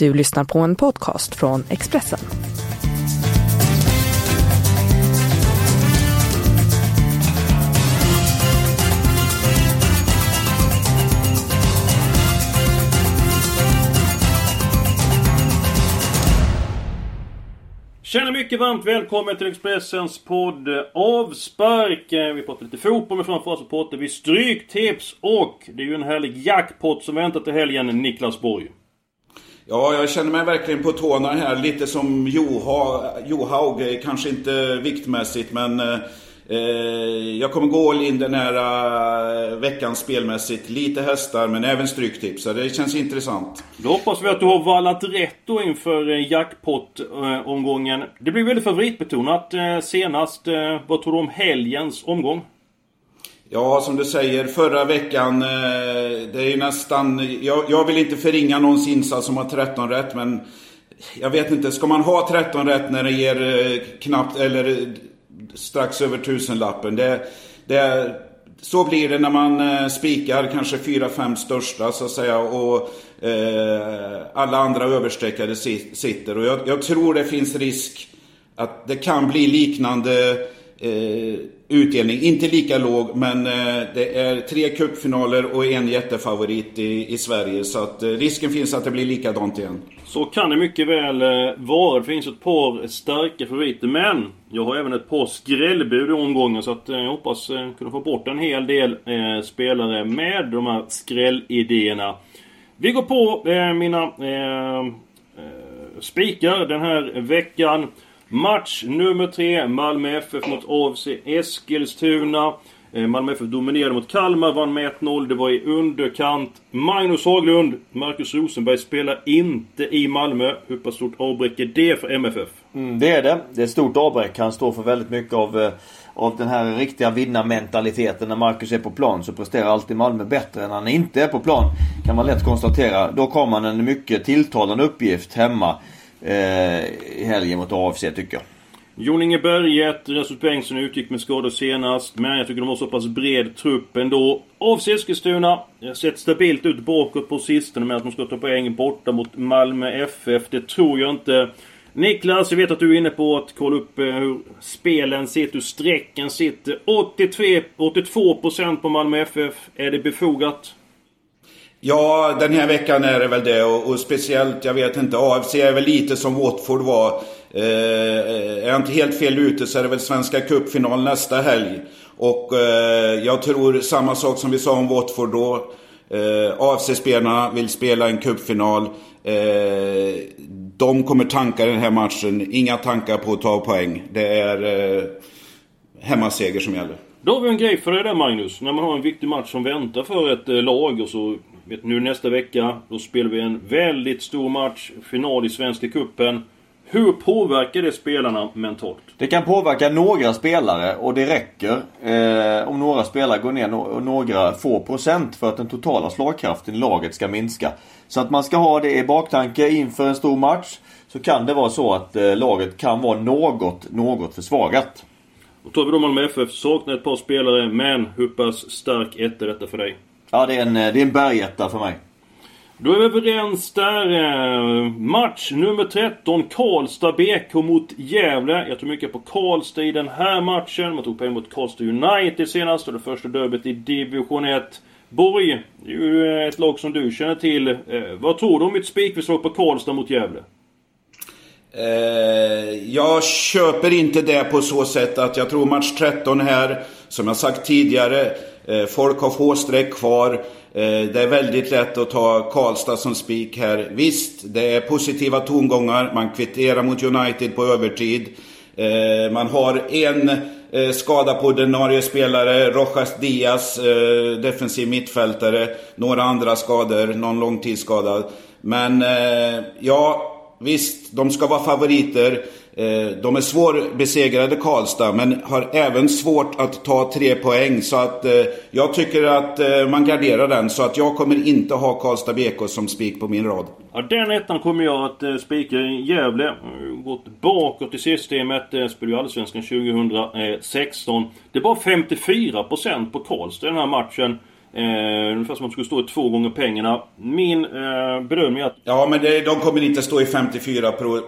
Du lyssnar på en podcast från Expressen. Tjena mycket varmt välkommen till Expressens podd Avspark. Vi pratar lite fotboll men framförallt så pratar vi stryktips och det är ju en härlig jackpot som väntar till helgen, Niklas Borg. Ja, jag känner mig verkligen på tårna här. Lite som Joha, Johaug, eh, kanske inte viktmässigt men eh, eh, jag kommer gå all in den här eh, veckan spelmässigt. Lite hästar men även stryktips. Så det känns intressant. Då hoppas vi att du har vallat rätt då inför eh, jackpot-omgången. Det blir väldigt favoritbetonat senast. Vad tror du om helgens omgång? Ja, som du säger, förra veckan, eh, det är ju nästan... Jag, jag vill inte förringa någons insats som har 13 rätt, men... Jag vet inte, ska man ha 13 rätt när det ger eh, knappt, eller eh, strax över tusenlappen? Det, det, så blir det när man spikar kanske 4-5 största så att säga och eh, alla andra överstreckade sitter. Och jag, jag tror det finns risk att det kan bli liknande eh, utdelning. Inte lika låg, men eh, det är tre cupfinaler och en jättefavorit i, i Sverige. Så att eh, risken finns att det blir likadant igen. Så kan det mycket väl eh, vara. Det finns ett par starka favoriter. Men jag har även ett par skrällbud i omgången. Så att eh, jag hoppas eh, kunna få bort en hel del eh, spelare med de här skrällidéerna. Vi går på eh, mina eh, eh, spikar den här veckan. Match nummer tre. Malmö FF mot AFC Eskilstuna. Eh, Malmö FF dominerade mot Kalmar, vann med 1-0. Det var i underkant. Magnus Haglund, Marcus Rosenberg spelar inte i Malmö. Hur pass stort avbräck är det för MFF? Mm, det är det. Det är ett stort avbräck. Han står för väldigt mycket av, eh, av den här riktiga vinnarmentaliteten. När Marcus är på plan så presterar alltid Malmö bättre än när han inte är på plan. Kan man lätt konstatera. Då kommer han en mycket tilltalande uppgift hemma eh, i helgen mot AFC tycker jag. Jon Inge Berget, Rasmus Bengtsson utgick med skador senast. Men jag tycker de har så pass bred trupp ändå. AFC Eskilstuna har sett stabilt ut bakåt på sistone med att de ska ta poäng borta mot Malmö FF. Det tror jag inte. Niklas, jag vet att du är inne på att kolla upp eh, hur spelen sitter, hur strecken sitter. 83, 82% på Malmö FF. Är det befogat? Ja, den här veckan är det väl det och, och speciellt, jag vet inte, AFC är väl lite som Watford var. Eh, är jag inte helt fel ute så är det väl Svenska Cupfinal nästa helg. Och eh, jag tror samma sak som vi sa om Watford då. Eh, AFC-spelarna vill spela en cupfinal. Eh, de kommer tanka den här matchen. Inga tankar på att ta poäng. Det är eh, hemmaseger som gäller. Då har vi en grej för dig där Magnus. När man har en viktig match som väntar för ett eh, lag och så... Vet, nu nästa vecka, då spelar vi en väldigt stor match. Final i Svenska Cupen. Hur påverkar det spelarna mentalt? Det kan påverka några spelare och det räcker eh, om några spelare går ner no några få procent för att den totala slagkraften i laget ska minska. Så att man ska ha det i baktanke inför en stor match. Så kan det vara så att eh, laget kan vara något, något försvagat. Då tar vi då Malmö FF. Saknar ett par spelare, men hur pass stark ett är detta för dig? Ja, det är en, eh, det är en bergetta för mig. Då är vi överens där. Eh, Match nummer 13. Karlstad BK mot Gävle. Jag tror mycket på Karlstad i den här matchen. Man tog poäng mot Karlstad United senast och det första derbyt i division 1. Borg, det är ju ett lag som du känner till. Eh, Vad tror du om mitt spikförslag på Karlstad mot Gävle? Eh, jag köper inte det på så sätt att jag tror match 13 här, som jag sagt tidigare, eh, Eh, folk har få streck kvar. Eh, det är väldigt lätt att ta Karlstad som spik här. Visst, det är positiva tongångar. Man kvitterar mot United på övertid. Eh, man har en skada på ordinarie spelare, Rojas Diaz, defensiv mittfältare. Några andra skador, någon långtidsskadad. Men ja, Visst, de ska vara favoriter. Eh, de är svårbesegrade Karlstad, men har även svårt att ta tre poäng. Så att eh, jag tycker att eh, man garderar den. Så att jag kommer inte ha Karlstad BK som spik på min rad. Ja, den ettan kommer jag att spika i Gävle. Gått bakåt i systemet. Spelade ju Allsvenskan 2016. Det var 54% på Karlstad i den här matchen. Eh, ungefär som att de skulle stå i två gånger pengarna. Min eh, bedömning är att... Ja, men det, de kommer inte stå i 54 pro,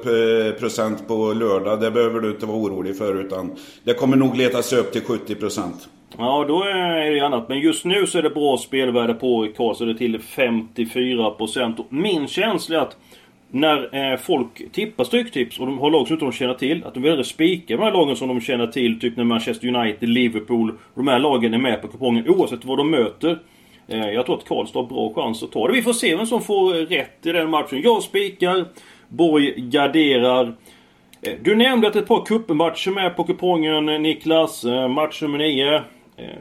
procent på lördag. Det behöver du inte vara orolig för. Utan det kommer nog leta sig upp till 70 procent. Ja, då är det annat. Men just nu så är det bra spelvärde på Karlstad. Det är till 54 procent. Min känsla är att när eh, folk tippar Stryktips och de har lag som inte de känner till. Att de vill spika de här lagen som de känner till. Typ när Manchester United, Liverpool. De här lagen är med på kupongen oavsett vad de möter. Eh, jag tror att Karlstad har bra chans att ta det. Vi får se vem som får rätt i den matchen. Jag spikar. Borg garderar. Eh, du nämnde att ett par cupmatcher med på kupongen eh, Niklas. Eh, match nummer 9. Eh,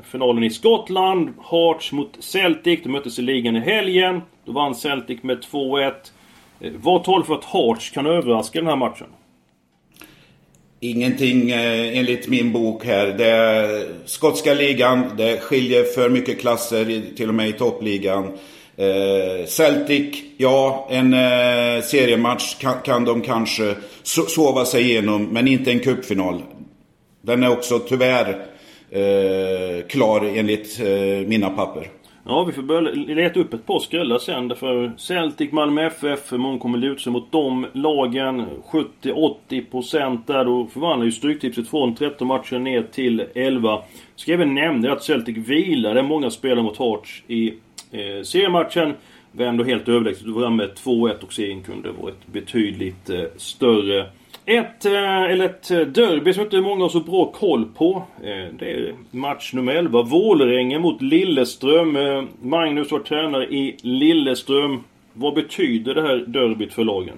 finalen i Skottland. Hearts mot Celtic. De möttes i ligan i helgen. Då vann Celtic med 2-1. Eh, vad talar för att Hearts kan överraska den här matchen? Ingenting eh, enligt min bok här. Det är skotska ligan, det skiljer för mycket klasser till och med i toppligan. Eh, Celtic, ja, en eh, seriematch kan, de kanske sova sig igenom, men inte en cupfinal. Den är också tyvärr eh, klar enligt mina papper. Ja, vi får börja leta upp ett par skrällar sen. Därför Celtic, Malmö FF, många kommer luta sig mot de lagen. 70-80% där. Då förvandlar ju Stryktipset från 13 matcher ner till 11. Ska även nämna att Celtic vilade många spelare mot Hearts i eh, seriematchen. Var ändå helt överlägset. Det var med 2-1 och serien kunde varit betydligt eh, större. Ett, eh, eller ett eh, derby som inte många har så bra koll på. Eh, det är match nummer 11. Vålerenga mot Lilleström. Magnus var tränare i Lilleström. Vad betyder det här derbyt för lagen?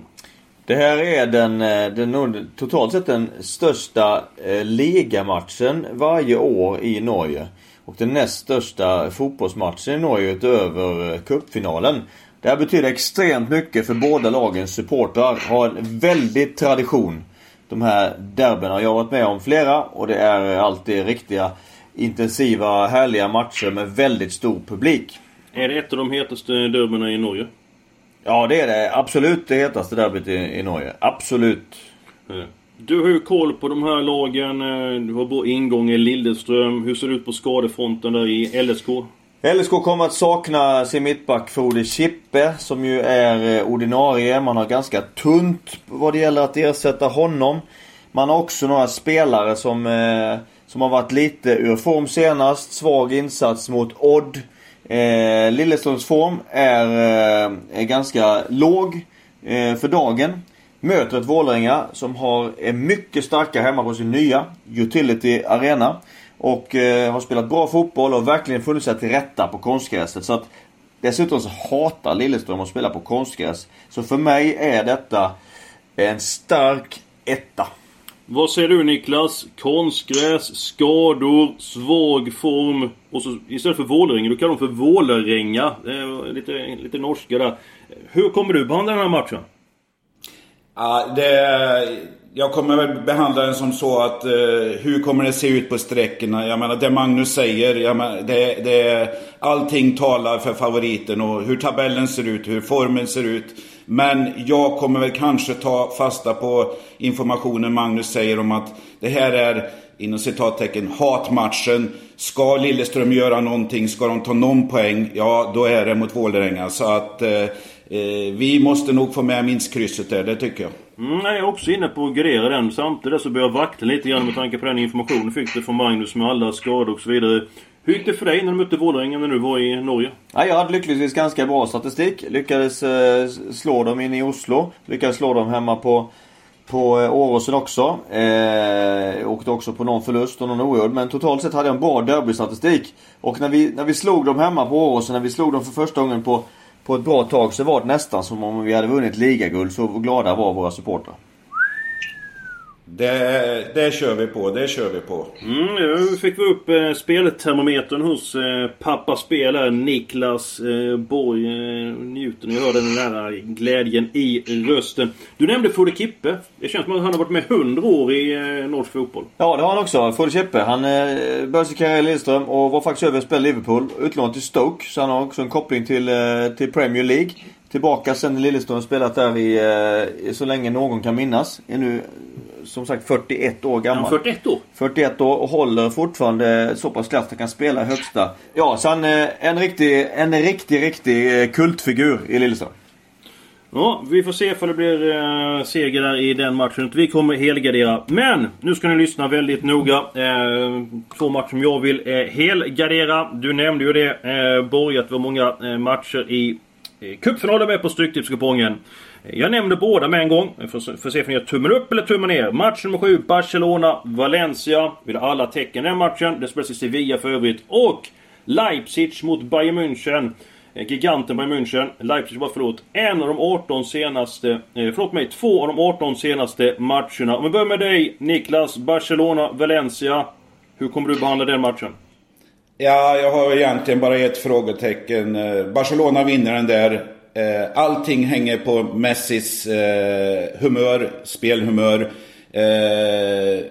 Det här är den, den totalt sett den största ligamatchen varje år i Norge. Och den näst största fotbollsmatchen i Norge utöver cupfinalen. Det här betyder extremt mycket för båda lagens supportrar. Har en väldig tradition. De här derbyna. Jag har varit med om flera och det är alltid riktiga intensiva, härliga matcher med väldigt stor publik. Är det ett av de hetaste derbyna i Norge? Ja, det är det. Absolut det hetaste derbyt i, i Norge. Absolut. Du har ju koll på de här lagen. Du har bra ingång i Lilleström. Hur ser det ut på skadefronten där i LSK? LSK kommer att sakna sin mittback Frode Chippe som ju är eh, ordinarie. Man har ganska tunt vad det gäller att ersätta honom. Man har också några spelare som, eh, som har varit lite ur form senast. Svag insats mot Odd. Eh, Lilleströms form är, eh, är ganska låg eh, för dagen. Möter ett Vålerenga som har, är mycket starka hemma på sin nya Utility Arena. Och eh, har spelat bra fotboll och verkligen funnit sig till rätta på konstgräset. Så att Dessutom så hatar Lilleström att spela på konstgräs. Så för mig är detta en stark etta. Vad säger du Niklas? Konstgräs, skador, svag form. Och så istället för Vålerenga, du kallar dem för Vålerenga. Lite, lite norska där. Hur kommer du behandla den här matchen? Ja, det jag kommer väl behandla den som så att eh, hur kommer det se ut på sträckorna? Jag menar det Magnus säger, jag menar, det, det, allting talar för favoriten och hur tabellen ser ut, hur formen ser ut. Men jag kommer väl kanske ta fasta på informationen Magnus säger om att det här är inom citattecken hatmatchen. Ska Lilleström göra någonting, ska de ta någon poäng, ja då är det mot Vålerenga. Så att eh, Eh, vi måste nog få med minst krysset där, det tycker jag. Mm, jag är också inne på att gardera den. Samtidigt så börjar jag vakta lite grann med tanke på den information du fick från Magnus med alla skador och så vidare. Hur gick det för dig när du mötte Vålerenga när du var i Norge? Ja, jag hade lyckligtvis ganska bra statistik. Lyckades eh, slå dem in i Oslo. Lyckades slå dem hemma på på eh, Åråsen också. Eh, åkte också på någon förlust och någon oerhörd. Men totalt sett hade jag en bra derbystatistik. Och när vi, när vi slog dem hemma på Åråsen, när vi slog dem för första gången på på ett bra tag så var det nästan som om vi hade vunnit ligaguld. Så glada var våra supportrar. Det, det kör vi på, det kör vi på. Mm, nu fick vi upp eh, speltermometern hos eh, pappa spelare Niklas eh, Borg. Eh, njuter ni hör den där glädjen i rösten. Du nämnde Frode Kippe. Det känns som att han har varit med 100 år i eh, norsk fotboll. Ja, det har han också. Frode Kippe. Han eh, började sin karriär i Lilleström och var faktiskt över och spelade Liverpool. Utlånad till Stoke. Så han har också en koppling till, eh, till Premier League. Tillbaka sen i Lilleström spelat där i, eh, så länge någon kan minnas. Är nu som sagt 41 år gammal. Ja, 41 år? 41 år och håller fortfarande så pass kraftigt att han kan spela högsta. Ja, så han är en riktig, en riktig, riktig eh, kultfigur i Lilleström. Ja, vi får se ifall det blir eh, seger där i den matchen. Vi kommer helgardera. Men! Nu ska ni lyssna väldigt noga. Eh, två matcher som jag vill eh, helgardera. Du nämnde ju det eh, Borg, att det var många eh, matcher i eh, cupfinalen med på Stryktipskupongen. Jag nämnde båda med en gång. Vi får, får se om ni gör tummen upp eller tummen ner. Match nummer 7, Barcelona, Valencia. Vi har alla tecken den matchen. Det spelas i Sevilla för övrigt. Och Leipzig mot Bayern München. Eh, giganten Bayern München. Leipzig var förlåt. En av de 18 senaste... Eh, förlåt mig. Två av de 18 senaste matcherna. Om vi börjar med dig Niklas. Barcelona, Valencia. Hur kommer du behandla den matchen? Ja, jag har egentligen bara ett frågetecken. Eh, Barcelona vinner den där. Eh, Allting hänger på Messis eh, humör, spelhumör. Eh,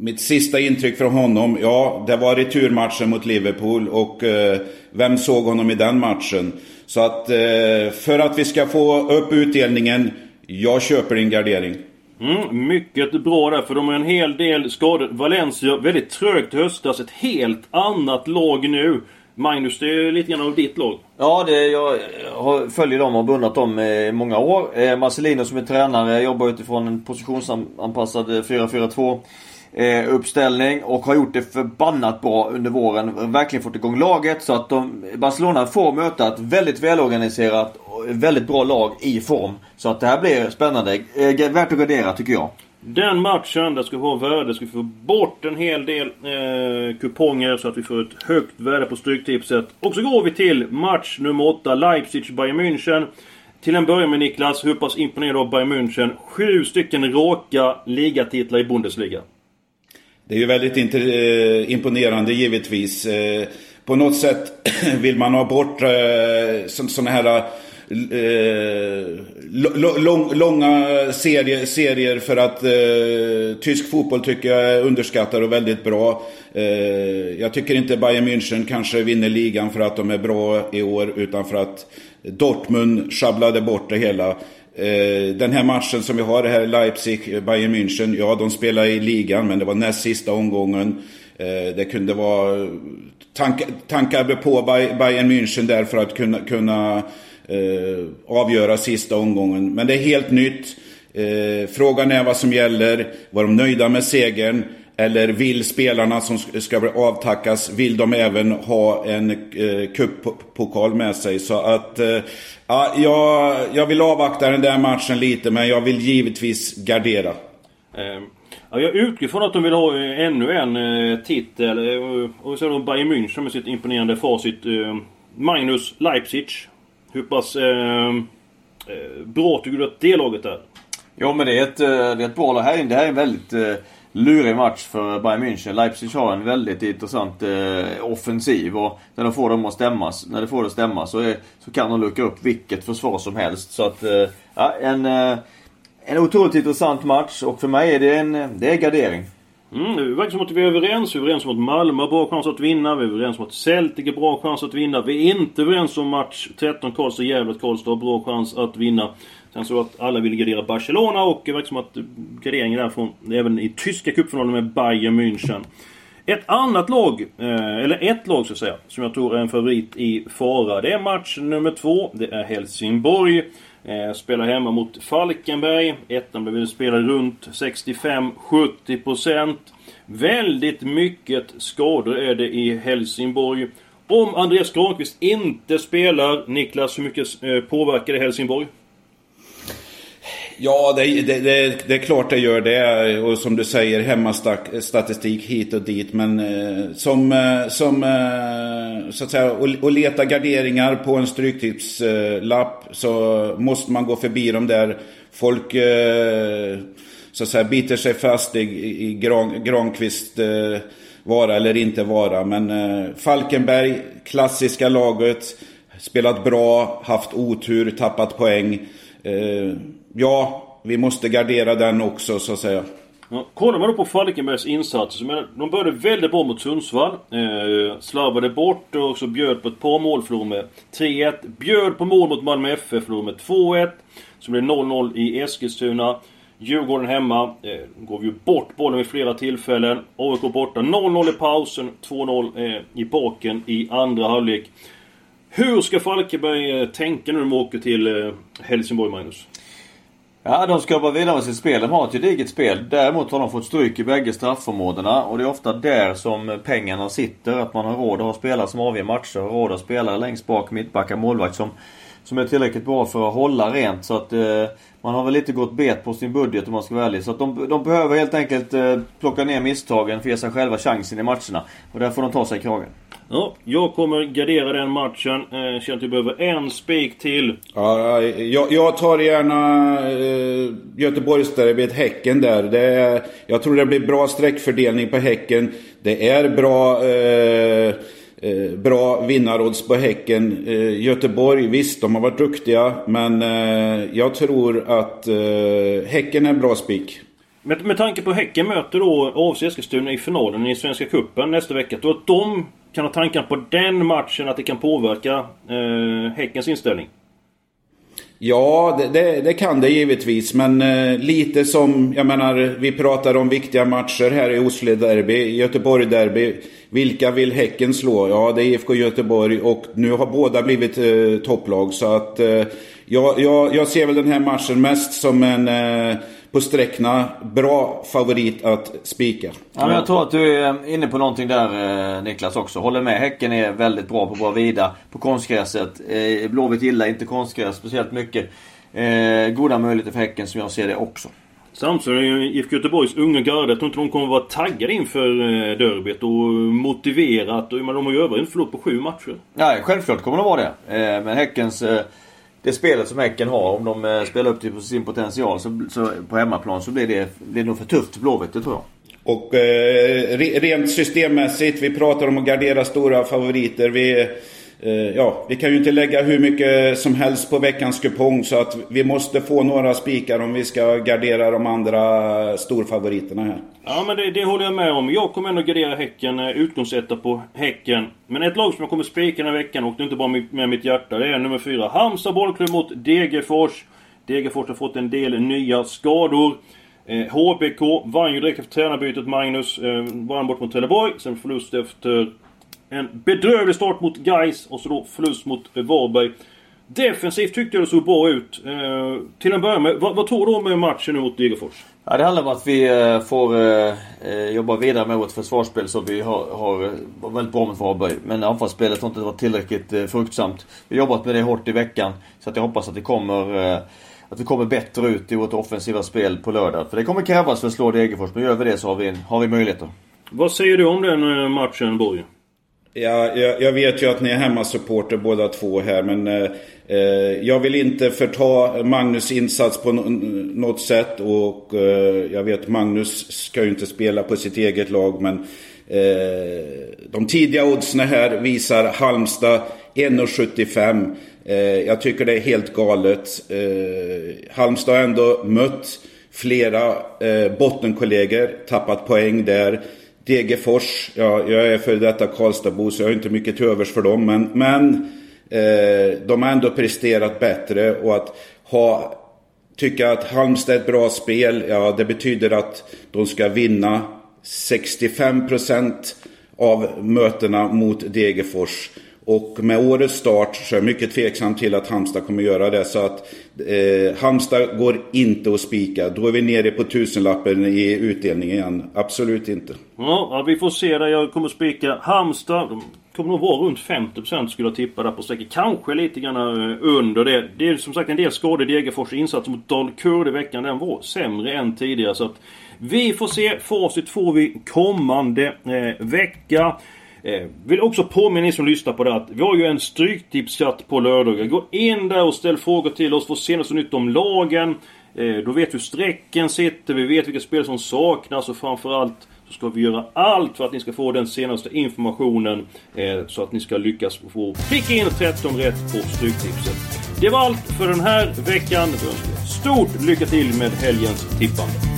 Mitt sista intryck från honom, ja, det var returmatchen mot Liverpool och eh, vem såg honom i den matchen? Så att eh, för att vi ska få upp utdelningen, jag köper din gardering. Mm, mycket bra där, för de har en hel del skador. Valencia, väldigt trögt i höstas. Ett helt annat lag nu. Magnus, det är lite grann av ditt lag. Ja, det, jag följer dem och har beundrat dem i många år. Eh, Marcelino som är tränare jobbar utifrån en positionsanpassad 4-4-2 eh, uppställning och har gjort det förbannat bra under våren. Verkligen fått igång laget så att de, Barcelona får möta ett väldigt välorganiserat och väldigt bra lag i form. Så att det här blir spännande. Eh, värt att gardera tycker jag. Den matchen, där ska vi ha värde, ska vi få bort en hel del eh, kuponger så att vi får ett högt värde på Stryktipset. Och så går vi till match nummer 8, Leipzig-Bayern München. Till en början med Niklas, hur pass imponerad av Bayern München? Sju stycken raka ligatitlar i Bundesliga. Det är ju väldigt eh, imponerande givetvis. Eh, på något sätt vill man ha bort eh, sådana här Eh, lång, långa serier, serier för att eh, tysk fotboll tycker jag är underskattad och väldigt bra. Eh, jag tycker inte Bayern München kanske vinner ligan för att de är bra i år utan för att Dortmund sjabblade bort det hela. Eh, Den här matchen som vi har här, Leipzig, Bayern München, ja de spelar i ligan men det var näst sista omgången. Eh, det kunde vara tankar på Bayern München där för att kunna, kunna Eh, avgöra sista omgången. Men det är helt nytt. Eh, frågan är vad som gäller. Var de nöjda med segern? Eller vill spelarna som ska avtackas, vill de även ha en eh, cuppokal med sig? Så att, eh, ja, jag, jag vill avvakta den där matchen lite, men jag vill givetvis gardera. Eh, ja, jag utgår från att de vill ha eh, ännu en eh, titel. Eh, och så har de Bayern München med sitt imponerande facit. Eh, Magnus Leipzig. Hur pass eh, eh, bra tycker du att det laget är? Jo men det är ett, eh, det är ett bra lag. Här inne. Det här är en väldigt eh, lurig match för Bayern München. Leipzig har en väldigt intressant eh, offensiv och när de får dem att stämmas, när de får det att stämma så, är, så kan de luckra upp vilket försvar som helst. Så att, eh, ja, en, eh, en otroligt intressant match och för mig är det en det är gardering. Mm, det verkar som att vi är överens. Vi är överens om att Malmö har bra chans att vinna. Vi är överens om att Celtic har bra chans att vinna. Vi är inte överens om match 13 Karlstad-Gävle. att Karlstad har bra chans att vinna. Sen så att alla vill gardera Barcelona och det verkar som att garderingen därifrån även i tyska cupfinalen med Bayern München. Ett annat lag, eh, eller ett lag så att säga, som jag tror är en favorit i fara. Det är match nummer två. Det är Helsingborg. Eh, spelar hemma mot Falkenberg. Ettan blev spelad runt 65-70%. Väldigt mycket skador är det i Helsingborg. Om Andreas Granqvist inte spelar, Niklas, hur mycket eh, påverkar det Helsingborg? Ja, det, det, det, det är klart det gör det. Och som du säger, hemmastatistik hit och dit. Men eh, som, eh, som eh, så att säga, och, och leta garderingar på en stryktipslapp eh, så måste man gå förbi de där folk eh, så att säga biter sig fast i, i Gran, Granqvist eh, vara eller inte vara. Men eh, Falkenberg, klassiska laget, spelat bra, haft otur, tappat poäng. Eh, ja, vi måste gardera den också så att säga. Ja, kollar man då på Falkenbergs insatser, så menar, de började väldigt bra mot Sundsvall. Eh, slarvade bort och så bjöd på ett par mål, förlorade med 3-1. Bjöd på mål mot Malmö FF, förlorade med 2-1. Så blev det 0-0 i Eskilstuna. Djurgården hemma. Eh, går ju bort bollen vid flera tillfällen. AIK borta. 0-0 i pausen. 2-0 eh, i baken i andra halvlek. Hur ska Falkenberg eh, tänka nu när de åker till eh, Helsingborg, Magnus? Ja, de ska jobba vidare med sitt spel. De har ett gediget spel. Däremot har de fått stryk i bägge straffområdena. Och det är ofta där som pengarna sitter. Att man har råd att ha spelare som avgör matcher. Har råd att spela längst bak, mittbackar, målvakt som, som är tillräckligt bra för att hålla rent. Så att eh, man har väl lite gått bet på sin budget om man ska vara ärlig. Så att de, de behöver helt enkelt eh, plocka ner misstagen för att ge sig själva chansen i matcherna. Och där får de ta sig i kragen. Ja, jag kommer gardera den matchen. Eh, känner att vi behöver en spik till. Ja, jag, jag tar gärna eh, Göteborgsderbyt, Häcken där. Det är, jag tror det blir bra sträckfördelning på Häcken. Det är bra... Eh, Eh, bra vinnarodds på Häcken. Eh, Göteborg, visst de har varit duktiga. Men eh, jag tror att eh, Häcken är en bra spik. Med, med tanke på Häcken möter då AFC Eskilstuna i finalen i Svenska Cupen nästa vecka. Tror att de kan ha tankar på den matchen att det kan påverka eh, Häckens inställning. Ja, det, det, det, kan det givetvis. Men eh, lite som, jag menar, vi pratar om viktiga matcher här i Oslo Derby, Göteborg Derby. Vilka vill Häcken slå? Ja, det är IFK Göteborg och nu har båda blivit eh, topplag. Så att eh, jag, jag, jag, ser väl den här matchen mest som en eh, på sträckna bra favorit att spika. Ja, men jag tror att du är inne på någonting där eh, Niklas också. Håller med. Häcken är väldigt bra på Bravida. På konstgräset. Eh, Blåvitt gillar inte konstgräs speciellt mycket. Eh, goda möjligheter för Häcken som jag ser det också. Samtidigt är IFK Göteborgs unga garde. Jag tror inte de kommer vara taggade inför eh, derbyt och motiverat. Men de har ju över en förlust på sju matcher. Nej, självklart kommer de vara det. Eh, men Häckens eh, det spelet som Häcken har, om de eh, spelar upp till sin potential så, så, på hemmaplan så blir det, det nog för tufft för Blåvitt, det tror jag. Och eh, rent systemmässigt, vi pratar om att gardera stora favoriter. Vi, Eh, ja, vi kan ju inte lägga hur mycket som helst på veckans kupong så att vi måste få några spikar om vi ska gardera de andra storfavoriterna här. Ja men det, det håller jag med om. Jag kommer ändå gardera Häcken, eh, utgångsetta på Häcken. Men ett lag som jag kommer spika den här veckan och det är inte bara med mitt hjärta. Det är nummer fyra. Halmstad bollklubb mot Degerfors. Degerfors har fått en del nya skador. Eh, HBK vann ju direkt efter tränarbytet Magnus. Eh, vann bort mot Trelleborg. Sen förlust efter en bedrövlig start mot Geis och så då förlust mot Varberg. Defensivt tyckte jag det såg bra ut. Eh, till en början med, vad, vad tror du om matchen nu mot Degerfors? Ja, det handlar om att vi eh, får eh, eh, jobba vidare med vårt försvarsspel så vi har, har väldigt bra mot Varberg. Men anfallsspelet har inte varit tillräckligt eh, fruktsamt. Vi har jobbat med det hårt i veckan. Så att jag hoppas att det kommer eh, att vi kommer bättre ut i vårt offensiva spel på lördag. För det kommer krävas för att slå Degerfors. Men gör vi det så har vi, har vi möjligheter. Vad säger du om den matchen Borg? Ja, jag, jag, vet ju att ni är hemmasupporter båda två här men eh, eh jag vill inte förta Magnus insats på något sätt och eh, jag vet Magnus ska ju inte spela på sitt eget lag men eh, de tidiga oddsen här visar Halmstad 1,75. Eh, jag tycker det är helt galet. Eh, Halmstad har ändå mött flera eh, bottenkollegor, tappat poäng där. Degerfors, ja, jag är för detta Karlstadbo så jag har inte mycket till övers för dem. Men, men eh, de har ändå presterat bättre och att ha tycka att Halmstad är ett bra spel, ja det betyder att de ska vinna 65% av mötena mot Degerfors. Och med årets start så är jag mycket tveksam till att Halmstad kommer göra det. Så att eh, Halmstad går inte att spika. Då är vi nere på tusenlappen i utdelning igen. Absolut inte. Ja, vi får se där. Jag kommer spika Halmstad. De kommer nog vara runt 50% skulle jag tippa där på strecket. Kanske lite grann eh, under det. Det är som sagt en del skador. i Degerfors insats mot Dalkurd i veckan. Den var sämre än tidigare. Så att vi får se. Facit får vi kommande eh, vecka. Eh, vill också påminna er som lyssnar på det att vi har ju en Stryktipschatt på lördagar. Gå in där och ställ frågor till oss. Få senaste nytt om lagen. Eh, då vet vi hur strecken sitter. Vi vet vilka spel som saknas och framförallt så ska vi göra allt för att ni ska få den senaste informationen. Eh, så att ni ska lyckas få pricka in 13 rätt på Stryktipset. Det var allt för den här veckan. Stort lycka till med helgens tippande.